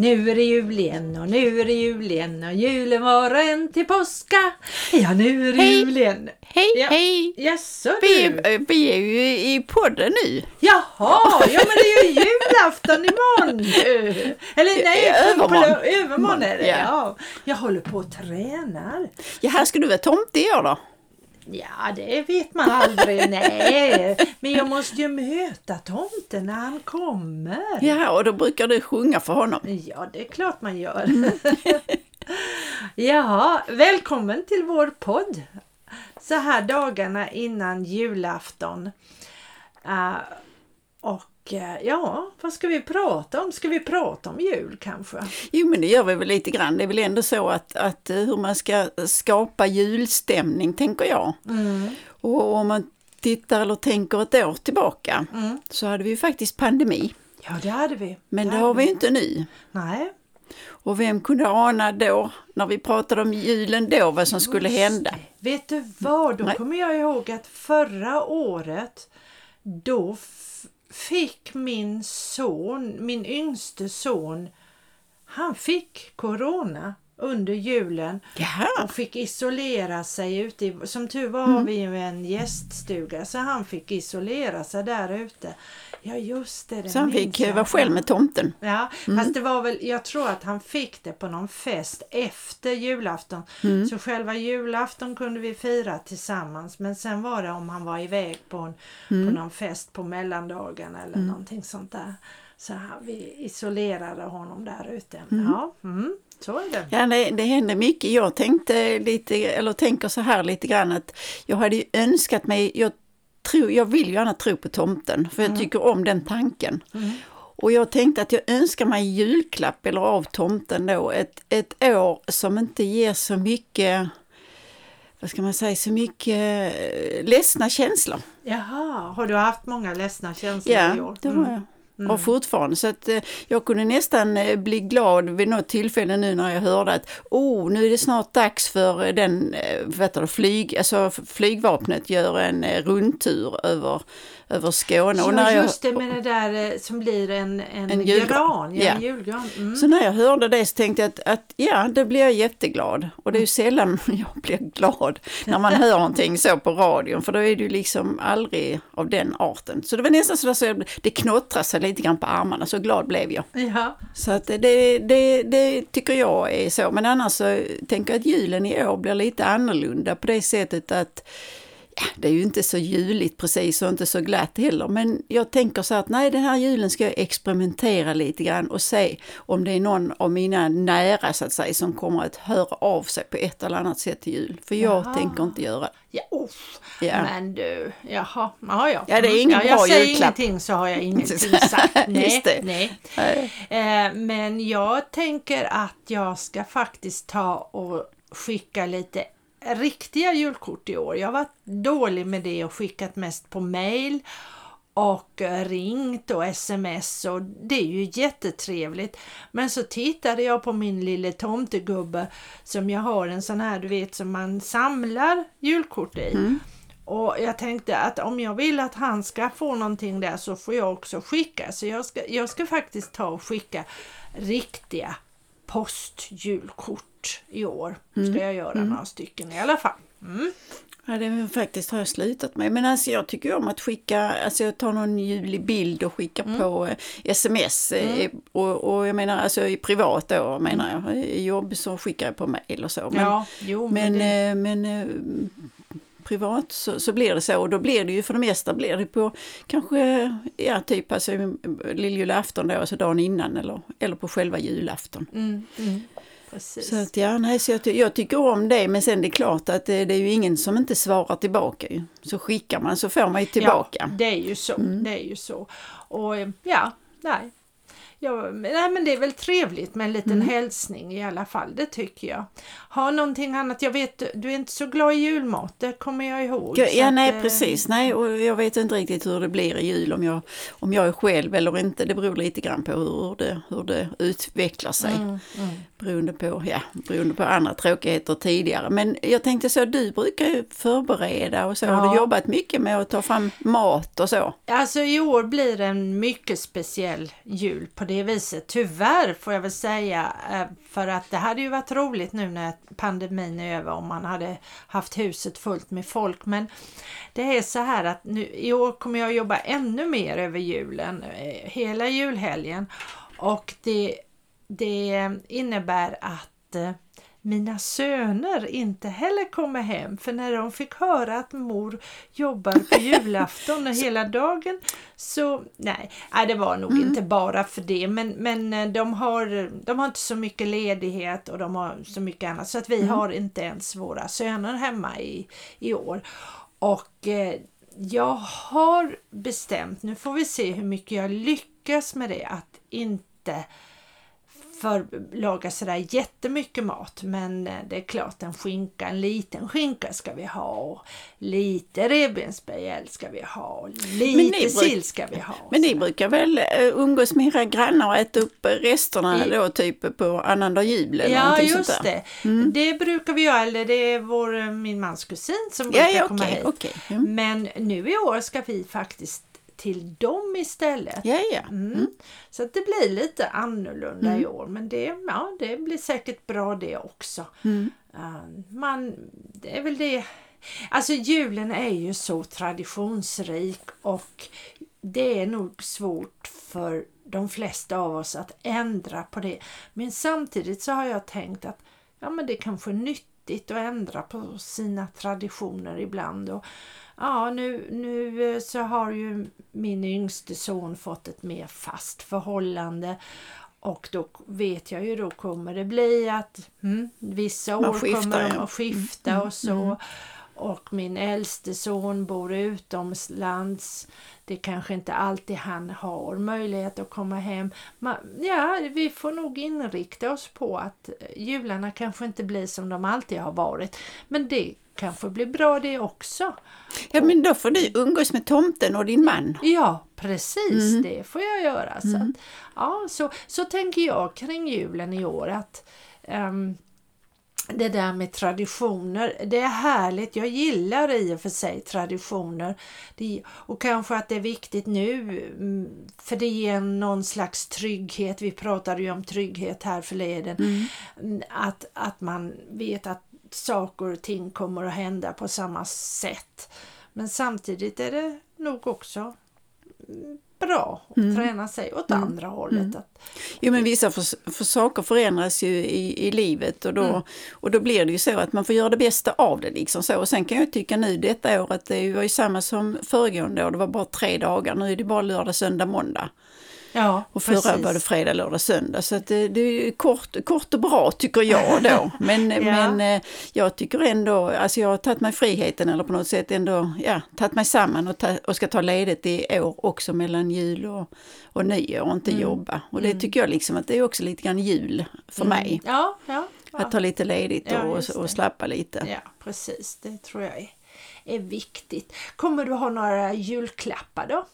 Nu är det jul igen och nu är det jul igen och julen var en till påska. Ja, nu är det Hej. jul igen. Hej, Ja. hej! Jaså Vi, är- vi är ju i podden nu. Jaha, ja men det är ju julafton imorgon. Eller nej, på- på- övermorgon. övermorgon är det. Ja. Ja. Jag håller på och tränar. Ja, här ska du vara tomte i år då? Ja, det vet man aldrig. Nej, men jag måste ju möta tomten när han kommer. Ja, och då brukar du sjunga för honom. Ja, det är klart man gör. ja, välkommen till vår podd. Så här dagarna innan julafton. Eh, och ja, vad ska vi prata om? Ska vi prata om jul kanske? Jo, men det gör vi väl lite grann. Det är väl ändå så att, att eh, hur man ska skapa julstämning, tänker jag. Och om man tittar eller tänker ett år tillbaka så hade vi ju faktiskt pandemi. Ja, det hade vi. Men det hade har vi ju inte nu. Nej. Och vem kunde ana då, när vi pratade om julen då, vad som skulle hända? Vet du vad? Då Nej. kommer jag ihåg att förra året då fick min son, min yngste son, han fick corona under julen Jaha, och fick isolera sig ute. I, som tur var har vi ju en gäststuga så han fick isolera sig där ute. Ja just det, det så han fick eh, jag. vara själv med tomten. Ja, fast det var väl, jag tror att han fick det på någon fest efter julafton. Mm. Så själva julafton kunde vi fira tillsammans men sen var det om han var iväg på, en, Mm. på någon fest på mellandagen eller någonting sånt där. Så vi isolerade honom där ute. Ja, mm, så är det. Ja, det, det hände mycket. Jag tänkte lite, eller tänker så här lite grann att jag hade ju önskat mig, jag, tror, jag vill ju gärna tro på tomten för jag tycker om den tanken. Och jag tänkte att jag önskar mig julklapp eller av tomten då ett, ett år som inte ger så mycket, vad ska man säga, så mycket eh, ledsna känslor. Jaha, har du haft många ledsna känslor i Ja, år? det Mm. har jag. Mm. Och fortfarande. Så att eh, jag kunde nästan eh, bli glad vid något tillfälle nu när jag hörde att oh, nu är det snart dags för eh, den, vet du, flyg, alltså flygvapnet gör en rundtur över, över Skåne. och när jag, just det med det där eh, som blir en, en, En julgran. gran. Ja, Ja. En julgran. Mm. Så när jag hörde det så tänkte jag att, att ja, det blir jag jätteglad. Och det är ju sällan jag blir glad när man hör någonting så på radion, för då är det ju liksom aldrig av den arten. Så det var nästan så att jag- det knottrade sig lite grann på armarna, så glad blev jag. Ja. Så att det, det, det tycker jag är så. Men annars så tänker jag att julen i år blir lite annorlunda på det sättet att ja, det är ju inte så juligt precis och inte så glatt heller. Men jag tänker så att nej, den här julen ska jag experimentera lite grann och se om det är någon av mina nära så att säga som kommer att höra av sig på ett eller annat sätt till jul. För jag Jaha. tänker inte göra det. Ja, uff. Ja. Men du, jaha, ja, ja. Ja, det är ingen ja, jag bra säger julklapp. ingenting så har jag ingenting sagt. Nej, nej. Nej. Eh, men jag tänker att jag ska faktiskt ta och skicka lite riktiga julkort i år. Jag har varit dålig med det och skickat mest på mail och ringt och sms och det är ju jättetrevligt. Men så tittade jag på min lille tomtegubbe som jag har en sån här du vet som man samlar julkort i. Och jag tänkte att om jag vill att han ska få någonting där så får jag också skicka. Så jag ska, jag ska faktiskt ta och skicka riktiga postjulkort i år. Ska jag göra några stycken i alla fall. Mm. Ja, det faktiskt har jag slutat med. Men alltså jag tycker om att skicka, alltså jag tar någon julig bild och skickar Mm. på eh, sms. eh, Och, och jag menar alltså i privat då menar jag. I jobb så skickar jag på mail och så. Men, ja, jo, men, men, det, eh, men privat så, så blir det så. Och då blir det ju för det mesta blir det på kanske, ja typ alltså lilljulafton då, alltså dagen innan eller, eller på själva julafton. mm, mm, precis. Så att ja, nej, så jag, jag tycker om det men sen det är klart att det, det är ju ingen som inte svarar tillbaka ju. Så skickar man så får man ju tillbaka. Ja, det är ju så. Mm. Det är ju så. Och eh, ja, nej. Ja, nej men det är väl trevligt med en liten Mm. hälsning i alla fall, det tycker jag. Har någonting annat, jag vet du är inte så glad i julmat, det kommer jag ihåg. Ja, ja att, nej eh, precis. Nej, och jag vet inte riktigt hur det blir i jul om jag, om jag är själv eller inte. Det beror lite grann på hur det, hur det utvecklar sig. Mm, mm. Beroende, på, ja, beroende på andra tråkigheter tidigare. Men jag tänkte så, du brukar ju förbereda och så. Har Ja. du jobbat mycket med att ta fram mat och så? Alltså i år blir det en mycket speciell jul på det viset. Tyvärr får jag väl säga. Eh, för att det hade ju varit roligt nu när pandemin är över om man hade haft huset fullt med folk. Men det är så här att nu, i år kommer jag jobba ännu mer över julen. Eh, hela julhelgen. Och det, det innebär att eh, mina söner inte heller kommer hem. För när de fick höra att mor jobbar på julafton och hela dagen så nej, det var nog inte bara för det. Men, men eh, de, har, de har inte så mycket ledighet och de har så mycket annat. Så att vi har inte ens våra söner hemma i, i år. Och eh, jag har bestämt, nu får vi se hur mycket jag lyckas med det, att inte för laga sådär jättemycket mat men eh, det är klart en skinka, en liten skinka ska vi ha och lite revbensspjäll ska vi ha och lite sill ska vi ha. Men ni brukar väl eh, umgås med era grannar och äta upp resterna I- då typ på annandag jul eller Ja just sånt där? det. Det brukar vi göra, eller det är vår, eh, min mans kusin som Ja, brukar ja komma okej, hit. okej. Mm. Men nu i år ska vi faktiskt till dem istället. Ja, ja. Mm. Så att det blir lite annorlunda i år men det, ja, det blir säkert bra det också. Mm. Uh, man, det är väl det. Alltså julen är ju så traditionsrik och det är nog svårt för de flesta av oss att ändra på det. Men samtidigt så har jag tänkt att ja, men det kanske är nyttigt att ändra på sina traditioner ibland. Och, ja, nu, nu eh, så har ju min yngste son fått ett mer fast förhållande och då vet jag ju då kommer det bli att mm, vissa år skiftar, kommer de ja. Mm, att skifta och så. Och min äldste son bor utomlands. Det kanske inte alltid han har möjlighet att komma hem. Ma- Ja, vi får nog inrikta oss på att eh, jularna kanske inte blir som de alltid har varit. Men det kanske blir bra det också. ja, men då får du umgås med tomten och din man. Ja, precis. Mm. Det får jag göra. Så, att, ja, så, så tänker jag kring julen i år. att ehm, Det där med traditioner, det är härligt. Jag gillar i och för sig traditioner. Och kanske att det är viktigt nu, mm, för det ger någon slags trygghet. Vi pratade ju om trygghet här förleden. Mm, Att, att man vet att saker och ting kommer att hända på samma sätt. Men samtidigt är det nog också mm, bra att träna sig åt andra hållet. Att, Jo men vissa för, för saker förändras ju i, i livet och då, Mm. och då blir det ju så att man får göra det bästa av det. Liksom så. Och sen kan jag tycka nu detta året, det var ju samma som föregående år, det var bara tre dagar. Nu är det bara lördag, söndag, måndag. Ja, Och förra precis. var det fredag, lördag, söndag. Så det, det är kort, kort och bra tycker jag då. Men, Ja. men eh, jag tycker ändå, alltså jag har tagit mig friheten eller på något sätt ändå, ja, tagit mig samman och, ta, och ska ta ledigt i år också mellan jul och, och nyår och inte jobba. Och det tycker jag liksom att det är också lite grann jul för mig. Ja, ja. Att ta lite ledigt och, och slappa lite. ja, precis. Det tror jag är, är viktigt. Kommer du ha några julklappar då?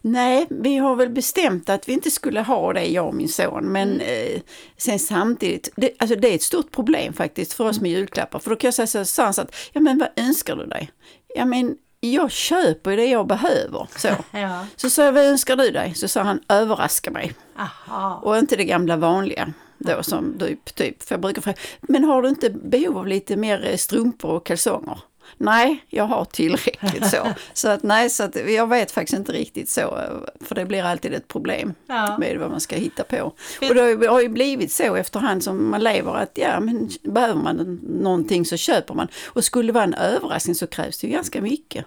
Nej, vi har väl bestämt att vi inte skulle ha det, jag och min son. Men eh, sen samtidigt, det, alltså det är ett stort problem faktiskt för oss med julklappar. För då kan jag säga så hans att, ja men vad önskar du dig? Ja men jag köper det jag behöver. Så, Ja. så sa jag, vad önskar du dig? Så sa han, överraska mig. Aha. Och inte det gamla vanliga. Då som typ, typ, för jag brukar fråga, men har du inte behov av lite mer eh, strumpor och kalsonger? Nej, jag har tillräckligt så. Så att nej, så att jag vet faktiskt inte riktigt så, för det blir alltid ett problem Ja. med vad man ska hitta på. Och det har ju blivit så efterhand som man lever att ja, men behöver man någonting så köper man. Och skulle det vara en överraskning så krävs det ju ganska mycket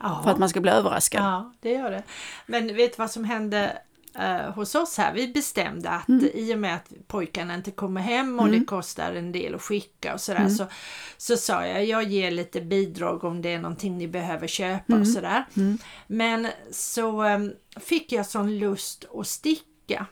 Ja. för att man ska bli överraskad. Ja, det gör det. Men vet du vad som hände eh, hos oss här? Vi bestämde att Mm. i och med att pojkarna inte kommer hem och det kostar en del att skicka och sådär så, så sa jag jag ger lite bidrag om det är någonting ni behöver köpa Mm. och sådär. Men så eh, fick jag sån lust att sticka.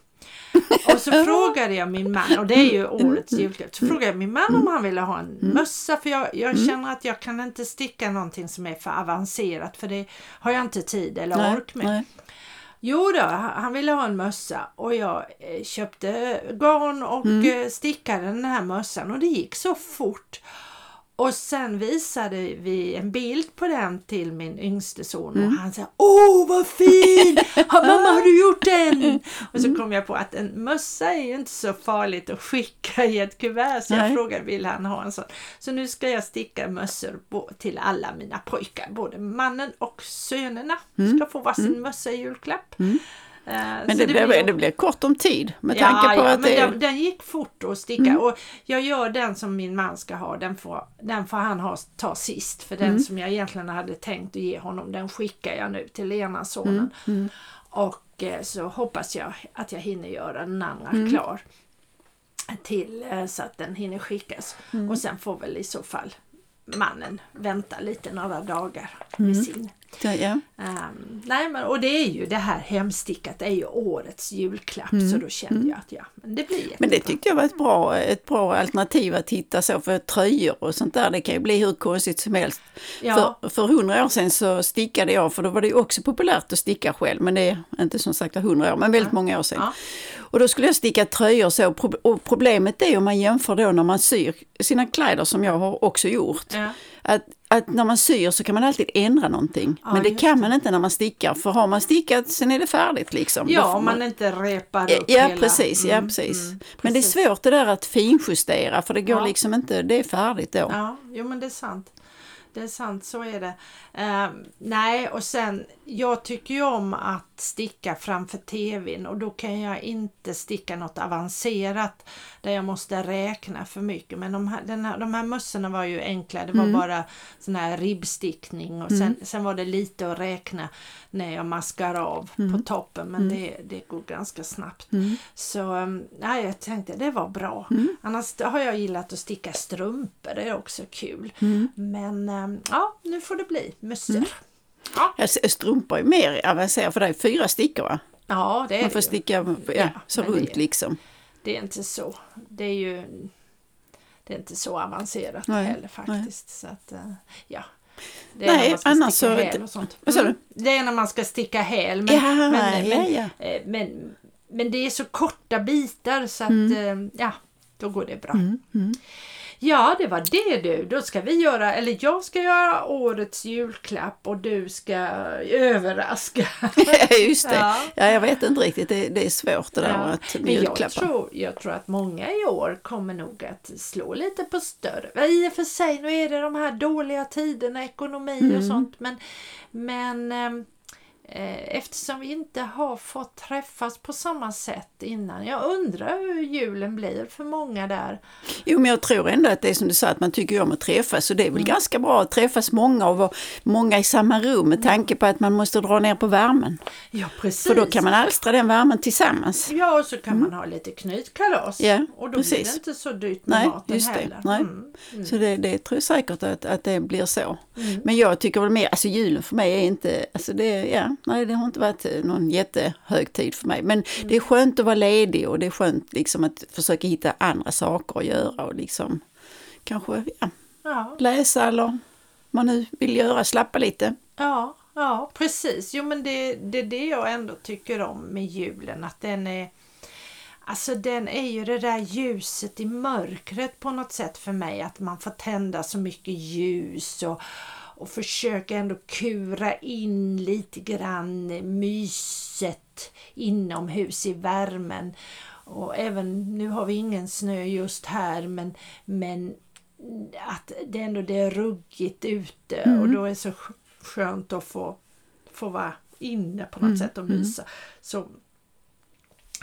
Och så frågade jag min man, och det är ju årets julklapp, så frågade jag min man om han ville ha en mössa för jag, jag känner att jag kan inte sticka någonting som är för avancerat för det har jag inte tid eller Nej, ork med. nej. Jo då, han ville ha en mössa och jag eh, köpte garn och Mm. eh, stickade den här mössan och det gick så fort. Och sen visade vi en bild på den till min yngste son och han sa Åh vad fin! Mamma har du gjort den? Och så kom jag på att en mössa är ju inte så farligt att skicka i ett kuvert så jag Nej. frågade vill han ha en sån. Så nu ska jag sticka mössor till alla mina pojkar, både mannen och sönerna ska få varsin mössa i julklapp. Eh, Men så det, blir, blir- det blir kort om tid med tanke på ja, att det den, den gick fort att sticka och jag gör den som min man ska ha, den får, den får han ha, ta sist. För den som jag egentligen hade tänkt att ge honom, den skickar jag nu till ena sonen. Och eh, så hoppas jag att jag hinner göra den andra klar till eh, så att den hinner skickas. Och sen får väl i så fall mannen vänta lite några dagar med sin. Ja, ja. Ehm, nej, men, och det är ju det här hemstickat, det är ju årets julklapp så då kände jag att ja, men det blir jättebra. Mm. Men det tyckte jag var ett bra, ett bra alternativ att hitta så för tröjor och sånt där. Det kan ju bli hur konstigt som helst. Ja. För, för hundra år sedan så stickade jag, för då var det ju också populärt att sticka själv. Men det är inte som sagt hundra år, men väldigt många år sedan. Ja. Och då skulle jag sticka tröjor så. Och problemet är om man jämför då när man syr sina kläder som jag har också gjort. Att, att när man syr så kan man alltid ändra någonting. Ja, men det kan man inte när man stickar. För har man stickat sen är det färdigt liksom. Ja, om man inte repar Ja, upp Ja, hela. precis. Ja, Mm, precis. mm, Men det är precis. svårt det där att finjustera för det går Ja. liksom inte, det är färdigt då. Ja, jo men det är sant. Det är sant, så är det. Ehm, nej, och sen, jag tycker ju om att sticka framför tvn och då kan jag inte sticka något avancerat där jag måste räkna för mycket. Men de här, den här, de här mössorna var ju enkla, det var bara sån här ribbstickning och sen, sen var det lite att räkna när jag maskar av på toppen men det, det går ganska snabbt. Så um, nej, jag tänkte det var bra. Annars har jag gillat att sticka strumpor, det är också kul. Men ja, nu får det bli mössor. Ja, Strumpor är mer avancerat för det är fyra stickor va? ja, det är Man det får ju. sticka ja, så runt det- liksom. Det är inte så. Det är ju det är inte så avancerat Nej, heller faktiskt. Så att, eh, ja. Det Nej, när man ska annars sticka så- häl och sånt. Mm. Det är när man ska sticka häl. Men, Ja, men, ja, men, ja. eh, men, men det är så korta bitar så att Mm. eh, ja, då går det bra. Ja, det var det du. Då ska vi göra, eller jag ska göra årets julklapp och du ska överraska. Just det. Ja. Ja. jag vet inte riktigt, det, det är svårt det där Ja, att Men jag julklappa. tror, jag tror att många i år kommer nog att slå lite på större. I och för sig, nu är det de här dåliga tiderna, ekonomi Mm. och sånt. Men, men ehm, eh, eftersom vi inte har fått träffas på samma sätt innan. Jag undrar hur julen blir för många där. Jo, men jag tror ändå att det är som du sa, att man tycker om att träffas. Och det är Mm. väl ganska bra att träffas många och vara många i samma rum med tanke på att man måste dra ner på värmen. Ja, precis. För då kan man alstra den värmen tillsammans. Ja, och så kan man ha lite knytkalas. Ja, och då blir precis. det inte så dyrt med Nej, maten just det. heller. Nej. Mm. Mm. Så det, det tror jag säkert att, att det blir så. Mm. Men jag tycker väl mer, alltså julen för mig är inte, alltså det, ja, nej det har inte varit eh, någon jättehög tid för mig. Men Mm. det är skönt att vara ledig och det är skönt liksom att försöka hitta andra saker att göra och liksom kanske ja, Ja. läsa eller man nu vill göra, slappa lite. Ja, ja precis. Jo men det, det är det jag ändå tycker om med julen. Att den är Alltså den är ju det där ljuset i mörkret på något sätt för mig. Att man får tända så mycket ljus och, och försöka ändå kura in lite grann myset inomhus i värmen. Och även, nu har vi ingen snö just här men, men att det ändå det är ruggigt ute och då är det så sk- skönt att få, få vara inne på något sätt och mysa. Så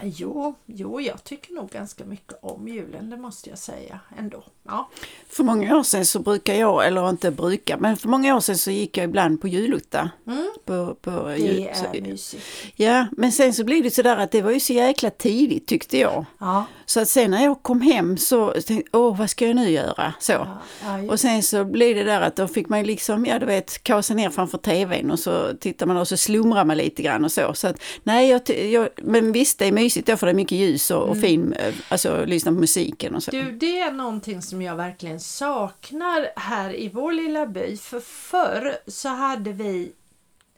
jo, jo, jag tycker nog ganska mycket om julen, det måste jag säga ändå. Ja, För många år sedan så brukar jag, eller inte brukar, men för många år sedan så gick jag ibland på julutta. mm, På, på det jul, är så, mysigt. ja, men sen så blev det sådär att det var ju så jäkla tidigt tyckte jag. Ja, Så att sen när jag kom hem så tänkte jag, åh vad ska jag nu göra? Så. ja, ja, Och sen så blev det där att då fick man ju liksom, ja du vet, kasa ner framför tvn och så tittar man och så slumrar man lite grann och så. så att, nej, jag, jag, men visst det är mysigt då för det är mycket ljus och, och fin, eh, alltså lyssna på musiken och så. Du, det är någonting som jag verkligen saknar här i vår lilla by. För förr så hade vi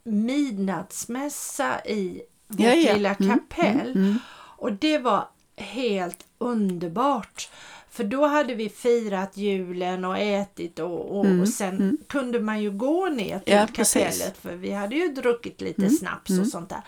midnattsmässa i vårt Ja, ja. lilla Mm, kapell. Och det var helt underbart. För då hade vi firat julen och ätit och, och, och sen kunde man ju gå ner till Mm, Ja, precis. Mm. kapellet för vi hade ju druckit lite snaps och sånt där.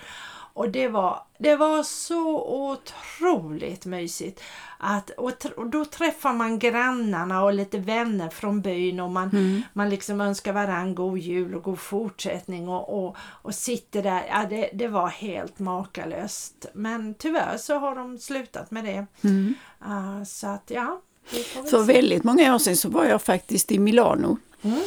Och det var, det var så otroligt mysigt. Att, och, och då träffar man grannarna och lite vänner från byn och man, Mm. man liksom önskar varandra god jul och god fortsättning och, och, och sitter där. Ja, det, det var helt makalöst. Men tyvärr så har de slutat med det. Ah, så att ja, För väldigt många år sedan så var jag faktiskt i Milano. Mm.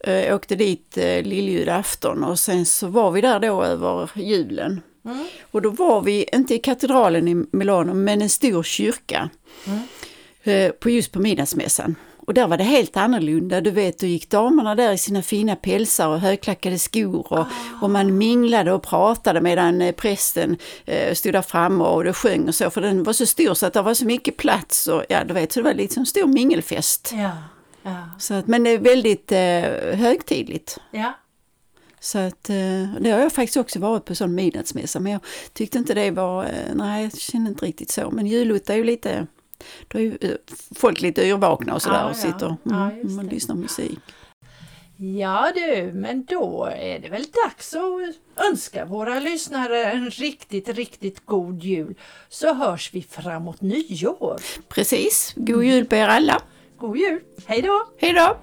Eh, Jag åkte dit eh, lilljulafton och sen så var vi där då över julen. Mm. Och då var vi, inte i katedralen i Milano, men en stor kyrka. Mm. På just på midnattsmässan. Och där var det helt annorlunda. Du vet, då gick damerna där i sina fina pälsar och högklackade skor och, och man minglade och pratade medan eh, prästen eh, stod där framme och det sjöng och så. För den var så stor så att det var så mycket plats och ja, du vet, så det var liksom stor mingelfest. Ja, ja, Så att, men det är väldigt eh, högtidligt. ja. Så att, eh, det har jag faktiskt också varit på sån midnattsmässa men jag tyckte inte det var, eh, nej jag kände inte riktigt så. Men julut är ju lite, då är ju eh, folk lite yrvakna och sådär Ja, och ja. sitter mm, Ja, man det. lyssnar musik. Ja du, men då är det väl dags att önska våra lyssnare en riktigt, riktigt god jul. Så hörs vi framåt nyår. Precis, god jul på er alla. God jul! Hej då! Hej då!